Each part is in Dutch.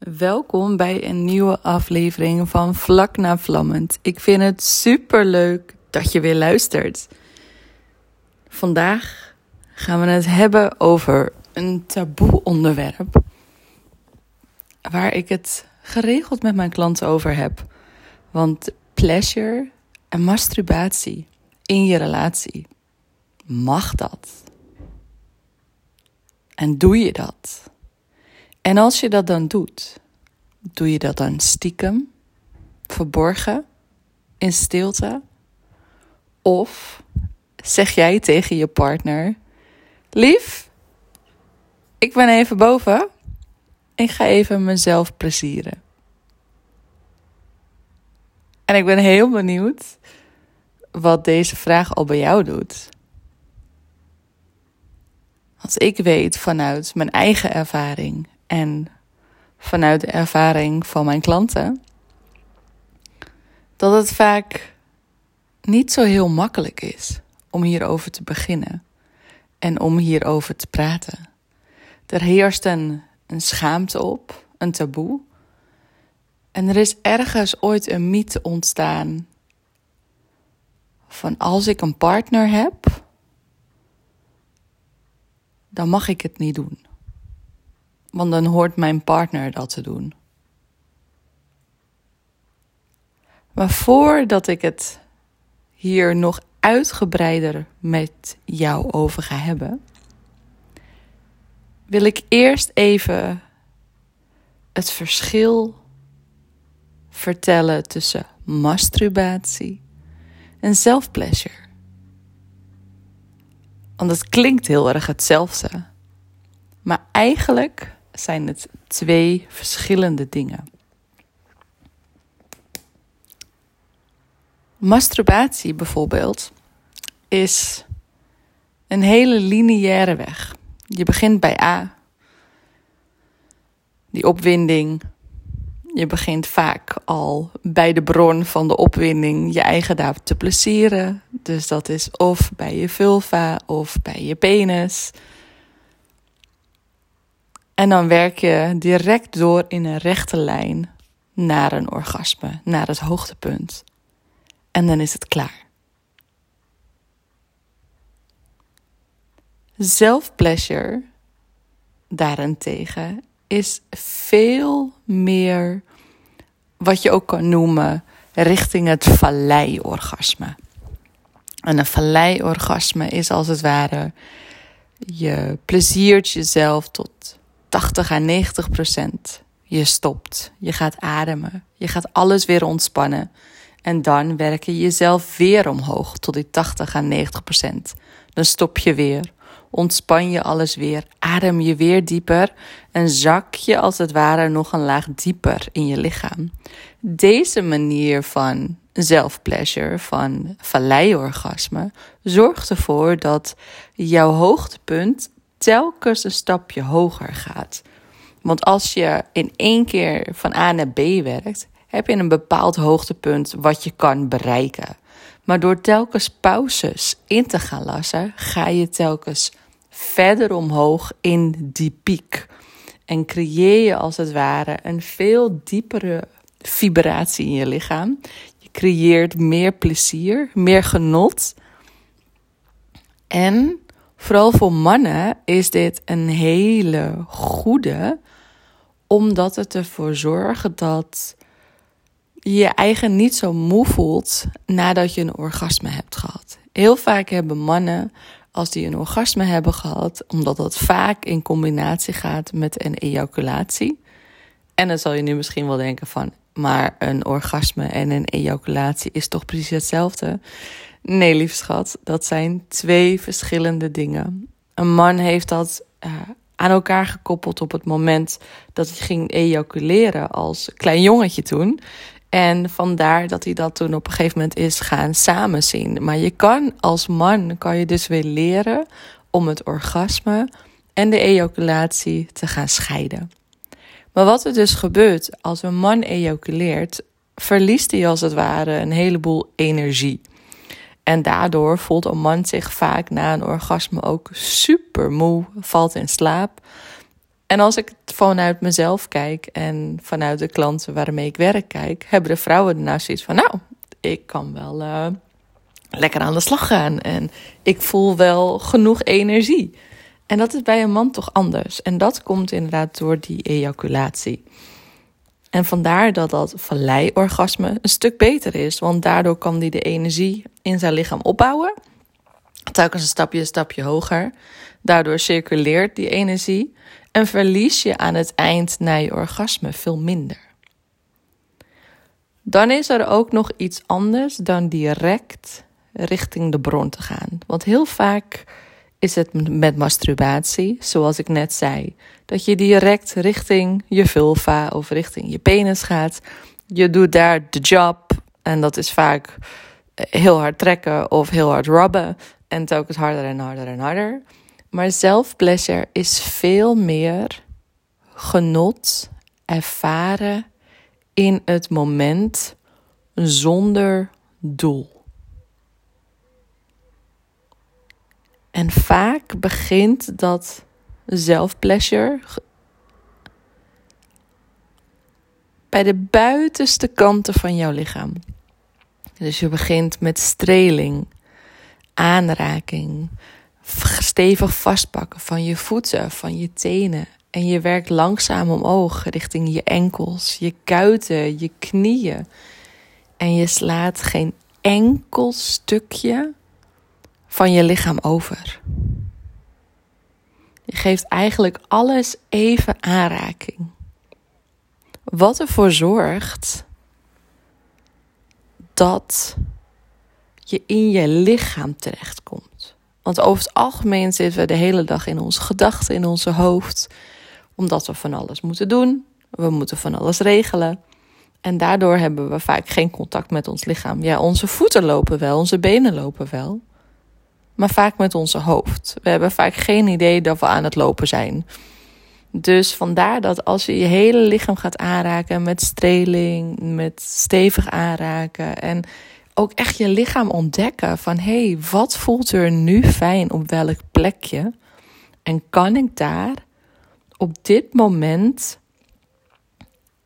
Welkom bij een nieuwe aflevering van Vlak na Vlammend. Ik vind het super leuk dat je weer luistert. Vandaag gaan we het hebben over een taboe onderwerp. Waar ik het geregeld met mijn klanten over heb. Want pleasure en masturbatie in je relatie, mag dat? En doe je dat? En als je dat dan doet, doe je dat dan stiekem, verborgen, in stilte? Of zeg jij tegen je partner: Lief, ik ben even boven. Ik ga even mezelf plezieren. En ik ben heel benieuwd wat deze vraag al bij jou doet. Als ik weet vanuit mijn eigen ervaring en vanuit de ervaring van mijn klanten, dat het vaak niet zo heel makkelijk is om hierover te beginnen en om hierover te praten. Er heerst een, een schaamte op, een taboe. En er is ergens ooit een mythe ontstaan van als ik een partner heb, dan mag ik het niet doen. Want dan hoort mijn partner dat te doen. Maar voordat ik het hier nog uitgebreider met jou over ga hebben, wil ik eerst even het verschil vertellen tussen masturbatie en self-pleasure. Want het klinkt heel erg hetzelfde. Maar eigenlijk zijn het twee verschillende dingen. Masturbatie bijvoorbeeld is een hele lineaire weg. Je begint bij A, die opwinding. Je begint vaak al bij de bron van de opwinding je eigen daar te plezieren. Dus dat is of bij je vulva of bij je penis. En dan werk je direct door in een rechte lijn naar een orgasme, naar het hoogtepunt. En dan is het klaar. Self-pleasure daarentegen is veel meer wat je ook kan noemen richting het vallei-orgasme. En een vallei-orgasme is als het ware je pleziert jezelf tot 80 à 90 procent. Je stopt, je gaat ademen, je gaat alles weer ontspannen. En dan werk je jezelf weer omhoog tot die 80 à 90 procent. Dan stop je weer, ontspan je alles weer, adem je weer dieper en zak je als het ware nog een laag dieper in je lichaam. Deze manier van zelfpleasure, van valleiorgasme, zorgt ervoor dat jouw hoogtepunt telkens een stapje hoger gaat. Want als je in één keer van A naar B werkt, heb je een bepaald hoogtepunt wat je kan bereiken. Maar door telkens pauzes in te gaan lassen, ga je telkens verder omhoog in die piek. En creëer je als het ware een veel diepere vibratie in je lichaam. Je creëert meer plezier, meer genot. En vooral voor mannen is dit een hele goede, omdat het ervoor zorgt dat je je eigen niet zo moe voelt nadat je een orgasme hebt gehad. Heel vaak hebben mannen, als die een orgasme hebben gehad, omdat dat vaak in combinatie gaat met een ejaculatie. En dan zal je nu misschien wel denken van, maar een orgasme en een ejaculatie is toch precies hetzelfde? Nee, lief schat, dat zijn twee verschillende dingen. Een man heeft dat uh, aan elkaar gekoppeld op het moment dat hij ging ejaculeren als klein jongetje toen. En vandaar dat hij dat toen op een gegeven moment is gaan samenzien. Maar je kan als man, kan je dus weer leren om het orgasme en de ejaculatie te gaan scheiden. Maar wat er dus gebeurt als een man ejaculeert, verliest hij als het ware een heleboel energie. En daardoor voelt een man zich vaak na een orgasme ook super moe, valt in slaap. En als ik vanuit mezelf kijk en vanuit de klanten waarmee ik werk kijk, hebben de vrouwen daarnaast zoiets van: Nou, ik kan wel uh, lekker aan de slag gaan en ik voel wel genoeg energie. En dat is bij een man toch anders. En dat komt inderdaad door die ejaculatie. En vandaar dat dat valleiorgasme een stuk beter is. Want daardoor kan hij de energie in zijn lichaam opbouwen. Telkens een stapje, een stapje hoger. Daardoor circuleert die energie. En verlies je aan het eind na je orgasme veel minder. Dan is er ook nog iets anders dan direct richting de bron te gaan. Want heel vaak is het met masturbatie, zoals ik net zei, dat je direct richting je vulva of richting je penis gaat. Je doet daar de job en dat is vaak heel hard trekken of heel hard rubben en telkens harder en harder en harder. Maar zelfpleasure is veel meer genot ervaren in het moment zonder doel. En vaak begint dat zelfpleasure bij de buitenste kanten van jouw lichaam. Dus je begint met streling, aanraking, stevig vastpakken van je voeten, van je tenen. En je werkt langzaam omhoog richting je enkels, je kuiten, je knieën. En je slaat geen enkel stukje van je lichaam over. Je geeft eigenlijk alles even aanraking. Wat ervoor zorgt dat je in je lichaam terechtkomt. Want over het algemeen zitten we de hele dag in onze gedachten, in onze hoofd, omdat we van alles moeten doen. We moeten van alles regelen. En daardoor hebben we vaak geen contact met ons lichaam. Ja, onze voeten lopen wel, onze benen lopen wel maar vaak met onze hoofd. We hebben vaak geen idee dat we aan het lopen zijn. Dus vandaar dat als je je hele lichaam gaat aanraken met streling, met stevig aanraken en ook echt je lichaam ontdekken van hé, hey, wat voelt er nu fijn op welk plekje? En kan ik daar op dit moment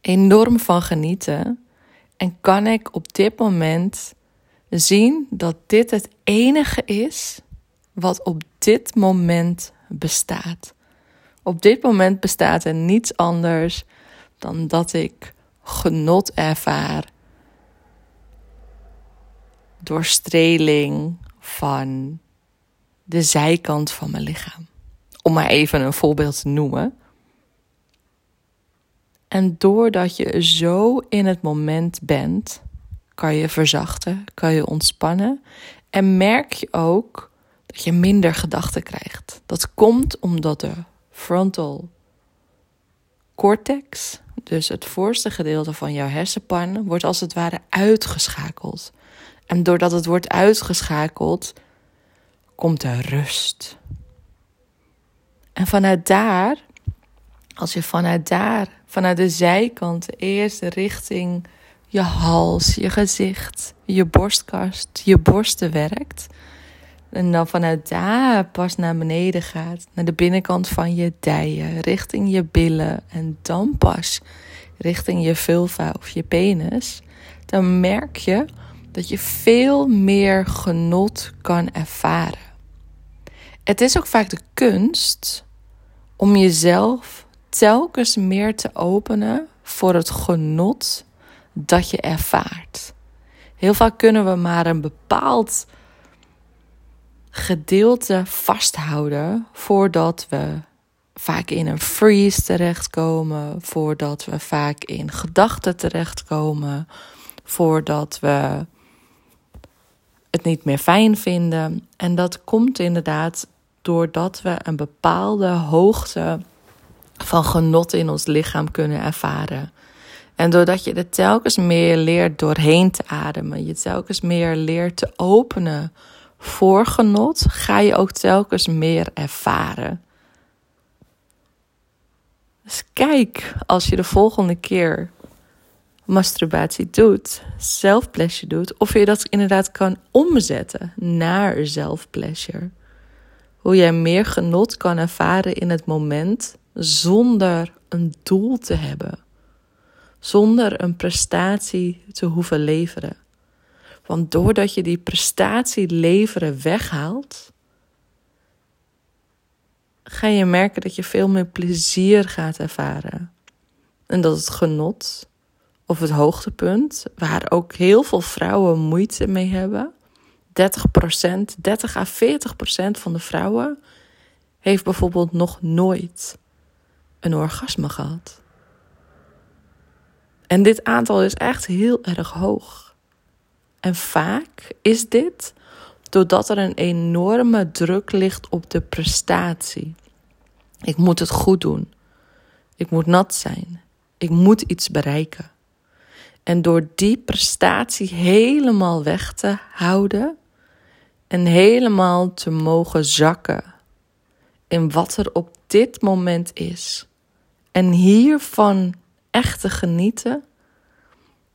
enorm van genieten? En kan ik op dit moment zien dat dit het enige is wat op dit moment bestaat. Op dit moment bestaat er niets anders dan dat ik genot ervaar door streling van de zijkant van mijn lichaam. Om maar even een voorbeeld te noemen. En doordat je zo in het moment bent, kan je verzachten, kan je ontspannen. En merk je ook dat je minder gedachten krijgt. Dat komt omdat de frontal cortex, dus het voorste gedeelte van jouw hersenpan, wordt als het ware uitgeschakeld. En doordat het wordt uitgeschakeld, komt er rust. En vanuit daar, als je vanuit daar, vanuit de zijkant, eerst richting je hals, je gezicht, je borstkast, je borsten werkt. En dan vanuit daar pas naar beneden gaat, naar de binnenkant van je dijen, richting je billen en dan pas richting je vulva of je penis. Dan merk je dat je veel meer genot kan ervaren. Het is ook vaak de kunst om jezelf telkens meer te openen voor het genot dat je ervaart. Heel vaak kunnen we maar een bepaald gedeelte vasthouden voordat we vaak in een freeze terechtkomen, voordat we vaak in gedachten terechtkomen, voordat we het niet meer fijn vinden. En dat komt inderdaad doordat we een bepaalde hoogte van genot in ons lichaam kunnen ervaren. En doordat je er telkens meer leert doorheen te ademen, je telkens meer leert te openen voor genot, ga je ook telkens meer ervaren. Dus kijk als je de volgende keer masturbatie doet, zelfpleasure doet, of je dat inderdaad kan omzetten naar zelfpleasure. Hoe jij meer genot kan ervaren in het moment zonder een doel te hebben, zonder een prestatie te hoeven leveren. Want doordat je die prestatie leveren weghaalt, ga je merken dat je veel meer plezier gaat ervaren. En dat het genot of het hoogtepunt, waar ook heel veel vrouwen moeite mee hebben, 30%, 30 à 40% van de vrouwen heeft bijvoorbeeld nog nooit een orgasme gehad. En dit aantal is echt heel erg hoog. En vaak is dit doordat er een enorme druk ligt op de prestatie. Ik moet het goed doen. Ik moet nat zijn. Ik moet iets bereiken. En door die prestatie helemaal weg te houden en helemaal te mogen zakken in wat er op dit moment is en hiervan echt te genieten,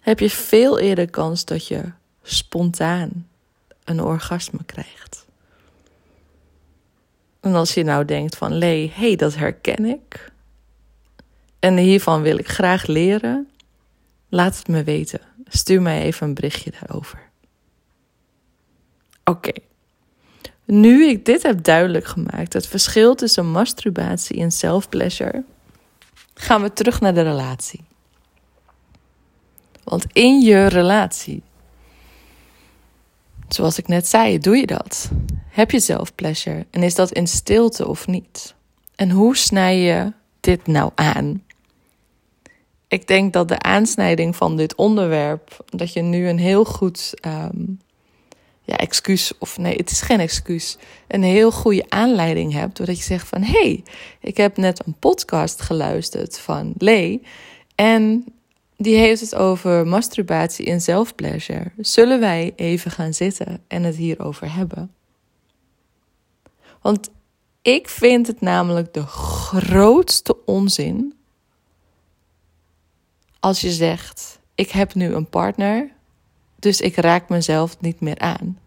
heb je veel eerder kans dat je spontaan een orgasme krijgt. En als je nou denkt van, Lee, hé, hey, dat herken ik. En hiervan wil ik graag leren. Laat het me weten. Stuur mij even een berichtje daarover. Oké. Nu ik dit heb duidelijk gemaakt, het verschil tussen masturbatie en self-pleasure, gaan we terug naar de relatie. Want in je relatie, zoals ik net zei, doe je dat. Heb je self-pleasure en is dat in stilte of niet? En hoe snij je dit nou aan? Ik denk dat de aansnijding van dit onderwerp, dat je nu een heel goed um, ja, excuus, of nee, het is geen excuus, een heel goede aanleiding hebt. Doordat je zegt van, hé, hey, ik heb net een podcast geluisterd van Lee. En die heeft het over masturbatie en zelfpleasure. Zullen wij even gaan zitten en het hierover hebben? Want ik vind het namelijk de grootste onzin als je zegt: Ik heb nu een partner, dus ik raak mezelf niet meer aan.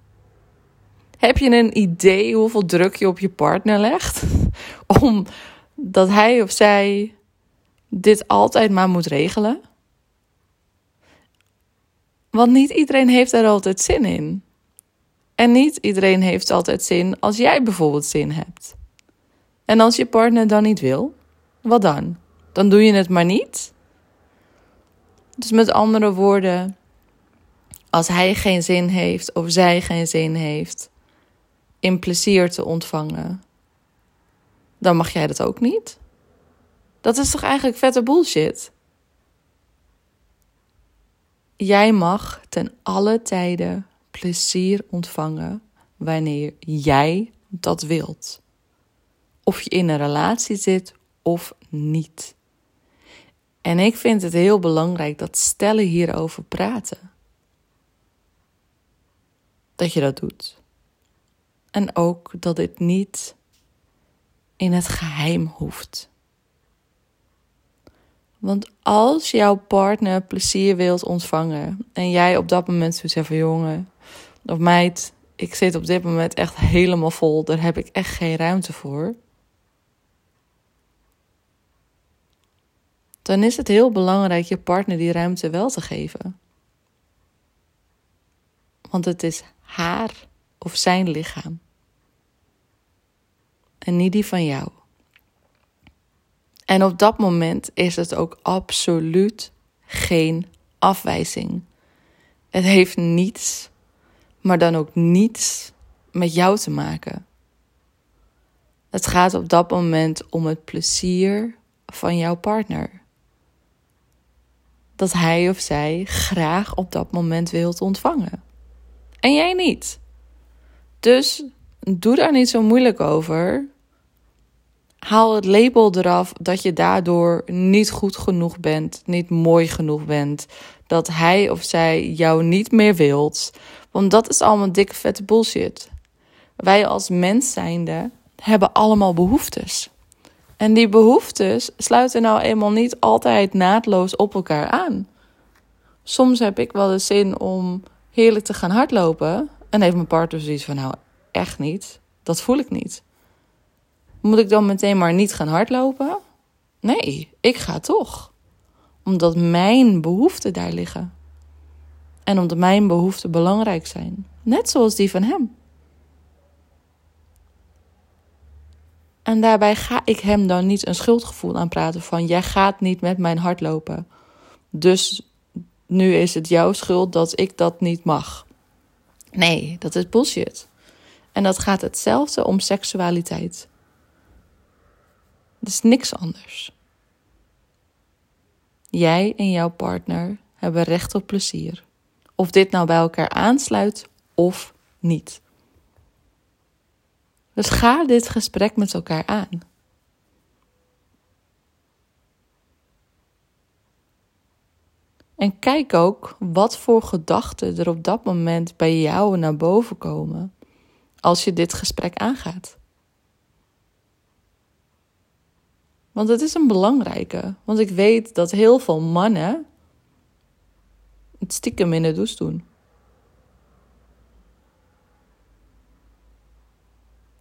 Heb je een idee hoeveel druk je op je partner legt? Omdat hij of zij dit altijd maar moet regelen? Want niet iedereen heeft er altijd zin in. En niet iedereen heeft altijd zin als jij bijvoorbeeld zin hebt. En als je partner dan niet wil, wat dan? Dan doe je het maar niet. Dus met andere woorden, als hij geen zin heeft of zij geen zin heeft in plezier te ontvangen, dan mag jij dat ook niet. Dat is toch eigenlijk vette bullshit? Jij mag ten alle tijden plezier ontvangen wanneer jij dat wilt. Of je in een relatie zit of niet. En ik vind het heel belangrijk dat stellen hierover praten. Dat je dat doet. En ook dat dit niet in het geheim hoeft. Want als jouw partner plezier wilt ontvangen en jij op dat moment zoiets zegt van jongen of meid, ik zit op dit moment echt helemaal vol, daar heb ik echt geen ruimte voor. Dan is het heel belangrijk je partner die ruimte wel te geven. Want het is haar of zijn lichaam. En niet die van jou. En op dat moment is het ook absoluut geen afwijzing. Het heeft niets, maar dan ook niets met jou te maken. Het gaat op dat moment om het plezier van jouw partner. Dat hij of zij graag op dat moment wilt ontvangen. En jij niet. Dus doe daar niet zo moeilijk over haal het label eraf dat je daardoor niet goed genoeg bent, niet mooi genoeg bent. Dat hij of zij jou niet meer wilt. Want dat is allemaal dikke vette bullshit. Wij als mens zijnde hebben allemaal behoeftes. En die behoeftes sluiten nou eenmaal niet altijd naadloos op elkaar aan. Soms heb ik wel de zin om heerlijk te gaan hardlopen. En heeft mijn partner zoiets van: nou, echt niet. Dat voel ik niet. Moet ik dan meteen maar niet gaan hardlopen? Nee, ik ga toch. Omdat mijn behoeften daar liggen. En omdat mijn behoeften belangrijk zijn. Net zoals die van hem. En daarbij ga ik hem dan niet een schuldgevoel aanpraten van jij gaat niet met mijn hart lopen. Dus nu is het jouw schuld dat ik dat niet mag. Nee, dat is bullshit. En dat gaat hetzelfde om seksualiteit. Het is niks anders. Jij en jouw partner hebben recht op plezier. Of dit nou bij elkaar aansluit of niet. Dus ga dit gesprek met elkaar aan. En kijk ook wat voor gedachten er op dat moment bij jou naar boven komen als je dit gesprek aangaat. Want het is een belangrijke. Want ik weet dat heel veel mannen het stiekem in de douche doen.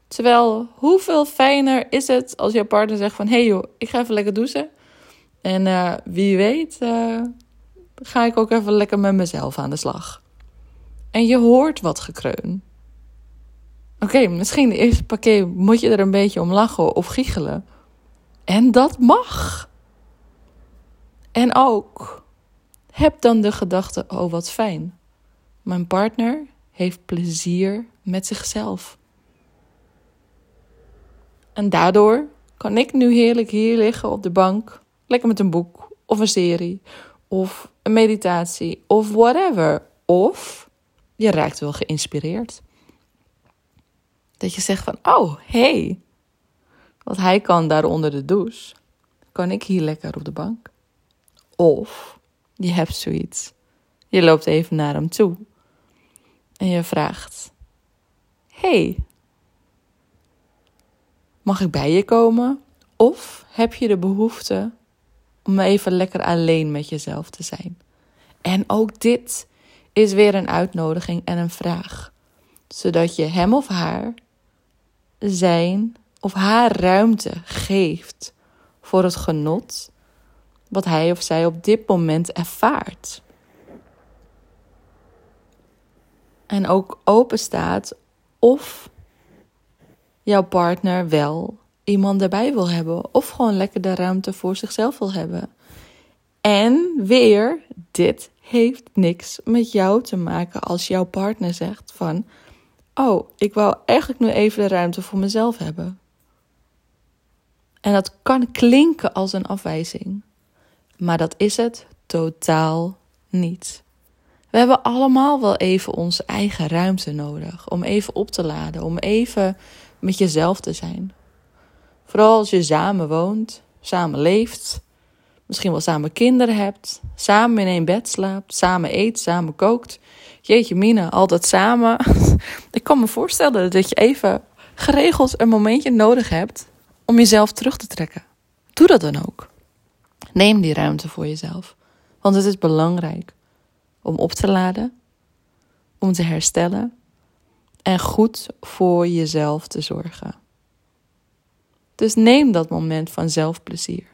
Terwijl, hoeveel fijner is het als jouw partner zegt van... hé hey joh, ik ga even lekker douchen. En uh, wie weet uh, ga ik ook even lekker met mezelf aan de slag. En je hoort wat gekreun. Oké, misschien de eerste pakket moet je er een beetje om lachen of giechelen. En dat mag. En ook, heb dan de gedachte, oh wat fijn. Mijn partner heeft plezier met zichzelf. En daardoor kan ik nu heerlijk hier liggen op de bank, lekker met een boek of een serie of een meditatie of whatever. Of je raakt wel geïnspireerd. Dat je zegt van, oh, hey, wat hij kan daar onder de douche, kan ik hier lekker op de bank. Of je hebt zoiets. Je loopt even naar hem toe en je vraagt: Hey, mag ik bij je komen? Of heb je de behoefte om even lekker alleen met jezelf te zijn? En ook dit is weer een uitnodiging en een vraag, zodat je hem of haar zijn of haar ruimte geeft voor het genot wat hij of zij op dit moment ervaart. En ook open staat of jouw partner wel iemand erbij wil hebben of gewoon lekker de ruimte voor zichzelf wil hebben. En weer, dit heeft niks met jou te maken als jouw partner zegt van, oh, ik wou eigenlijk nu even de ruimte voor mezelf hebben. En dat kan klinken als een afwijzing, maar dat is het totaal niet. We hebben allemaal wel even onze eigen ruimte nodig om even op te laden, om even met jezelf te zijn. Vooral als je samen woont, samen leeft, misschien wel samen kinderen hebt, samen in één bed slaapt, samen eet, samen kookt. Jeetje mina, altijd samen. Ik kan me voorstellen dat je even geregeld een momentje nodig hebt om jezelf terug te trekken. Doe dat dan ook. Neem die ruimte voor jezelf. Want het is belangrijk om op te laden, om te herstellen en goed voor jezelf te zorgen. Dus neem dat moment van zelfplezier.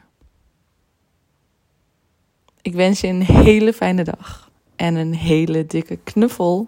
Ik wens je een hele fijne dag en een hele dikke knuffel.